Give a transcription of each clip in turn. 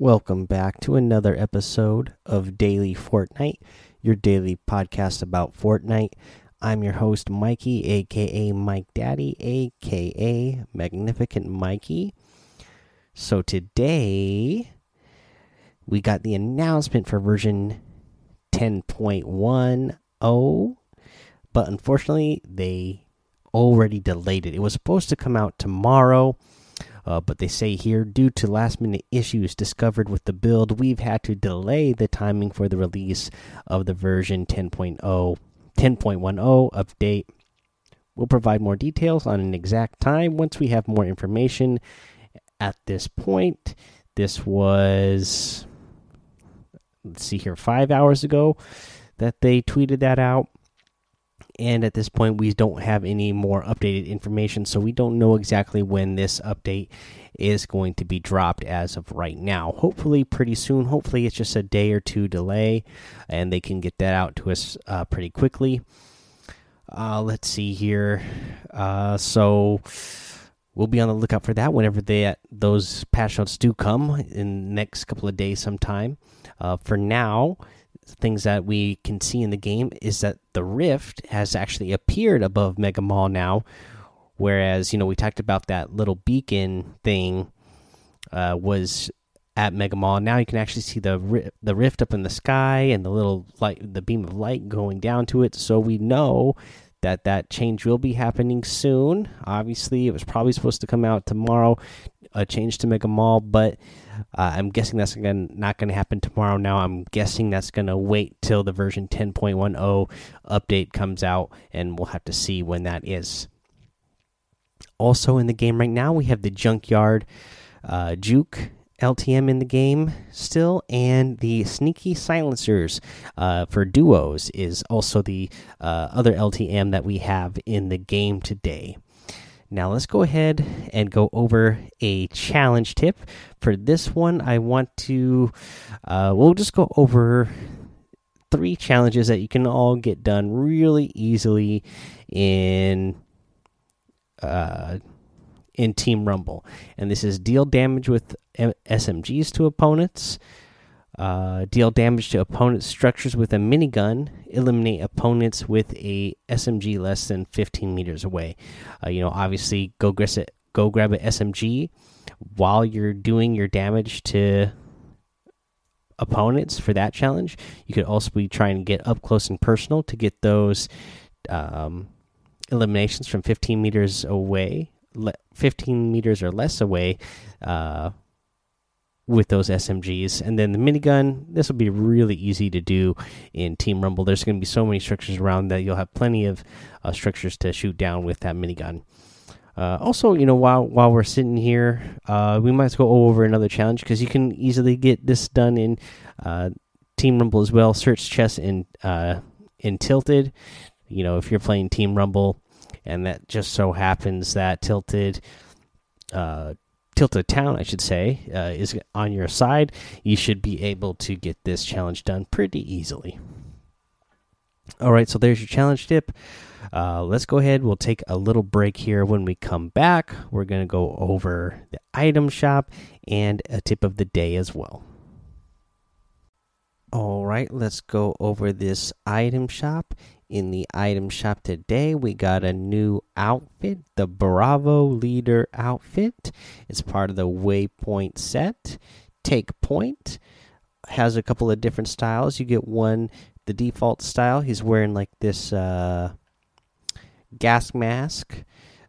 Welcome back to another episode of Daily Fortnite, your daily podcast about Fortnite. I'm your host, Mikey, aka Mike Daddy, aka Magnificent Mikey. So today, we got the announcement for version 10.10, but unfortunately, they already delayed it. It was supposed to come out tomorrow uh, but they say here, due to last minute issues discovered with the build, we've had to delay the timing for the release of the version 10.0, 10.10 update. We'll provide more details on an exact time once we have more information. At this point, this was, let's see here, five hours ago that they tweeted that out and at this point we don't have any more updated information so we don't know exactly when this update is going to be dropped as of right now. Hopefully pretty soon. Hopefully it's just a day or two delay and they can get that out to us uh, pretty quickly. Uh, let's see here. Uh, so we'll be on the lookout for that whenever they those patch notes do come in the next couple of days sometime. Uh, for now things that we can see in the game is that the rift has actually appeared above Mega Mall now, whereas you know we talked about that little beacon thing uh, was at Mega Mall. Now you can actually see the the rift up in the sky and the little light, the beam of light going down to it. So we know that that change will be happening soon. Obviously, it was probably supposed to come out tomorrow, a change to Mega Mall, but uh, I'm guessing that's gonna, not going to happen tomorrow. Now I'm guessing that's going to wait till the version 10.10 update comes out, and we'll have to see when that is. Also in the game right now, we have the Junkyard uh, Juke LTM in the game still, and the Sneaky Silencers uh, for duos is also the uh, other LTM that we have in the game today. Now let's go ahead and go over a challenge tip. For this one, I want to, uh, we'll just go over three challenges that you can all get done really easily in uh, in Team Rumble. And this is deal damage with SMGs to opponents, uh, deal damage to opponents' structures with a minigun. Eliminate opponents with a SMG less than 15 meters away. Uh, you know, obviously, go it, go grab an SMG while you're doing your damage to opponents for that challenge. You could also be trying to get up close and personal to get those um, eliminations from 15 meters away, 15 meters or less away. Uh, with those SMGs. And then the minigun, this will be really easy to do in Team Rumble. There's going to be so many structures around that you'll have plenty of uh, structures to shoot down with that minigun. Uh, also, you know, while while we're sitting here, uh, we might as well go over another challenge because you can easily get this done in uh, Team Rumble as well. Search chess in uh, in Tilted. You know, if you're playing Team Rumble, and that just so happens that Tilted uh, Tilted Town, I should say, uh, is on your side, you should be able to get this challenge done pretty easily. All right, so there's your challenge tip. Uh, let's go ahead. We'll take a little break here. When we come back, we're going to go over the item shop and a tip of the day as well. All right, let's go over this item shop in the item shop today. We got a new outfit, the Bravo Leader outfit. It's part of the Waypoint set. Take Point has a couple of different styles. You get one, the default style. He's wearing like this uh, gas mask.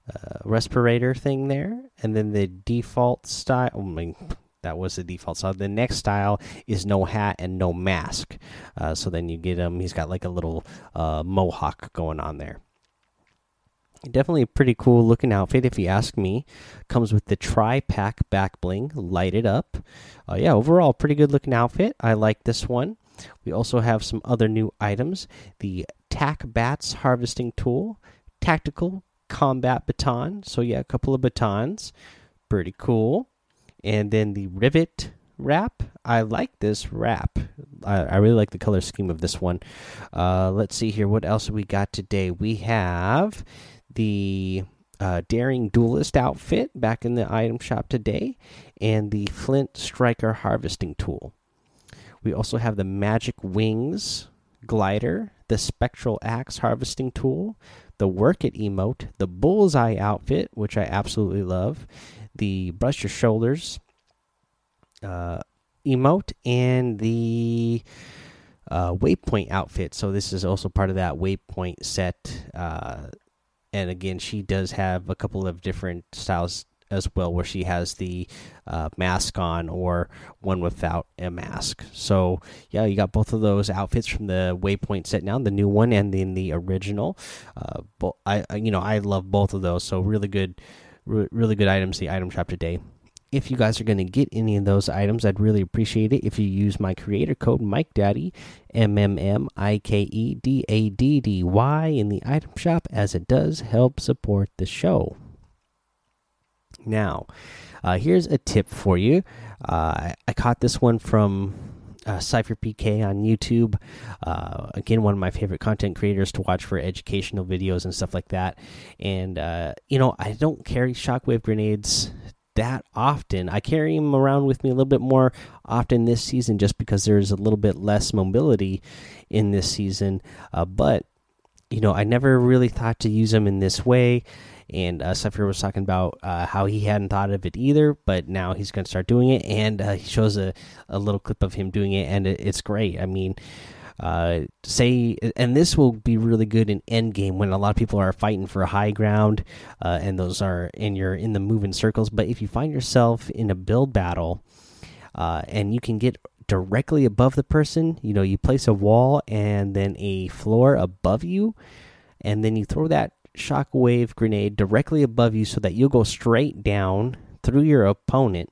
Uh, respirator thing there, and then the default style. Mean, that was the default So The next style is no hat and no mask. Uh, so then you get him. He's got like a little uh, mohawk going on there. Definitely a pretty cool looking outfit, if you ask me. Comes with the tri pack back bling, light it up. Uh, yeah, overall, pretty good looking outfit. I like this one. We also have some other new items the Tac Bats harvesting tool, tactical combat baton. So, yeah, a couple of batons. Pretty cool and then the rivet wrap. I like this wrap. I, I, really like the color scheme of this one. Uh, let's see here. What else we got today? We have the uh, Daring Duelist outfit back in the item shop today, and the Flint Striker harvesting tool. We also have the Magic Wings glider, the Spectral Axe harvesting tool, the Work It emote, the Bullseye outfit, which I absolutely love, the Brush Your Shoulders uh, emote, and the uh, Waypoint outfit. So this is also part of that Waypoint set. Uh, and again, she does have a couple of different styles as well, where she has the uh, mask on or one without a mask. So yeah, you got both of those outfits from the Waypoint set now, the new one and then the original. Uh, I, you know I love both of those. So really good, re really good items. The item shop today. If you guys are going to get any of those items, I'd really appreciate it if you use my creator code Mike Daddy M M M I K E D A D D Y in the item shop, as it does help support the show. Now, uh, here's a tip for you. Uh, I caught this one from uh, Cypher PK on YouTube. Uh, again, one of my favorite content creators to watch for educational videos and stuff like that. And, uh, you know, I don't carry shockwave grenades that often. I carry them around with me a little bit more often this season just because there's a little bit less mobility in this season. Uh, but, you know, I never really thought to use them in this way and uh, was talking about uh, how he hadn't thought of it either, but now he's going to start doing it, and uh, he shows a, a little clip of him doing it, and it, it's great. I mean, uh, say, and this will be really good in end game when a lot of people are fighting for high ground, uh, and those are in your in the moving circles. But if you find yourself in a build battle, uh, and you can get directly above the person, you know, you place a wall and then a floor above you, and then you throw that shockwave grenade directly above you so that you'll go straight down through your opponent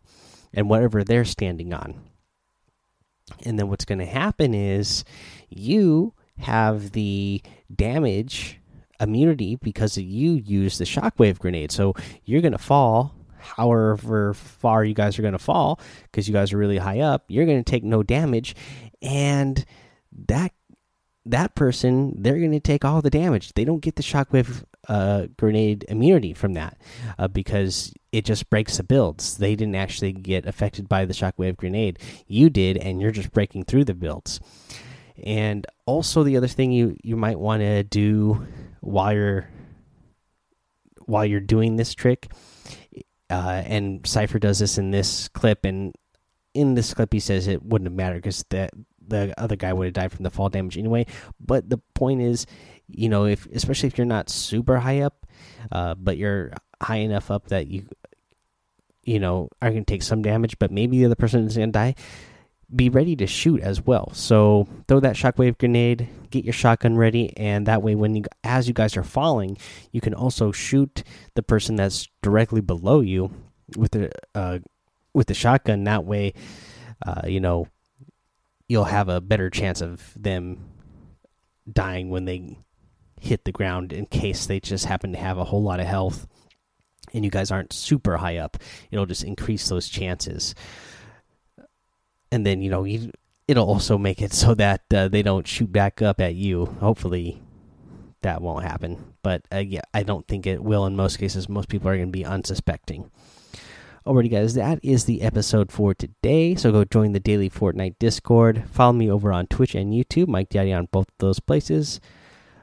and whatever they're standing on. And then what's going to happen is you have the damage immunity because you use the shockwave grenade. So you're going to fall however far you guys are going to fall because you guys are really high up. You're going to take no damage. And that that person they're going to take all the damage. They don't get the shockwave uh, grenade immunity from that uh, because it just breaks the builds. They didn't actually get affected by the shockwave grenade. You did, and you're just breaking through the builds. And also, the other thing you you might want to do while you're while you're doing this trick, uh, and Cypher does this in this clip, and in this clip he says it wouldn't have mattered because that the other guy would have died from the fall damage anyway. But the point is, you know, if especially if you're not super high up, uh, but you're high enough up that you, you know, are going to take some damage, but maybe the other person is going to die. Be ready to shoot as well. So throw that shockwave grenade, get your shotgun ready, and that way, when you as you guys are falling, you can also shoot the person that's directly below you with the uh, with the shotgun. That way, uh, you know, you'll have a better chance of them dying when they hit the ground in case they just happen to have a whole lot of health and you guys aren't super high up it'll just increase those chances and then you know you, it'll also make it so that uh, they don't shoot back up at you hopefully that won't happen but uh, yeah i don't think it will in most cases most people are going to be unsuspecting Alrighty, guys, that is the episode for today. So go join the daily Fortnite Discord. Follow me over on Twitch and YouTube, Mike Daddy on both those places.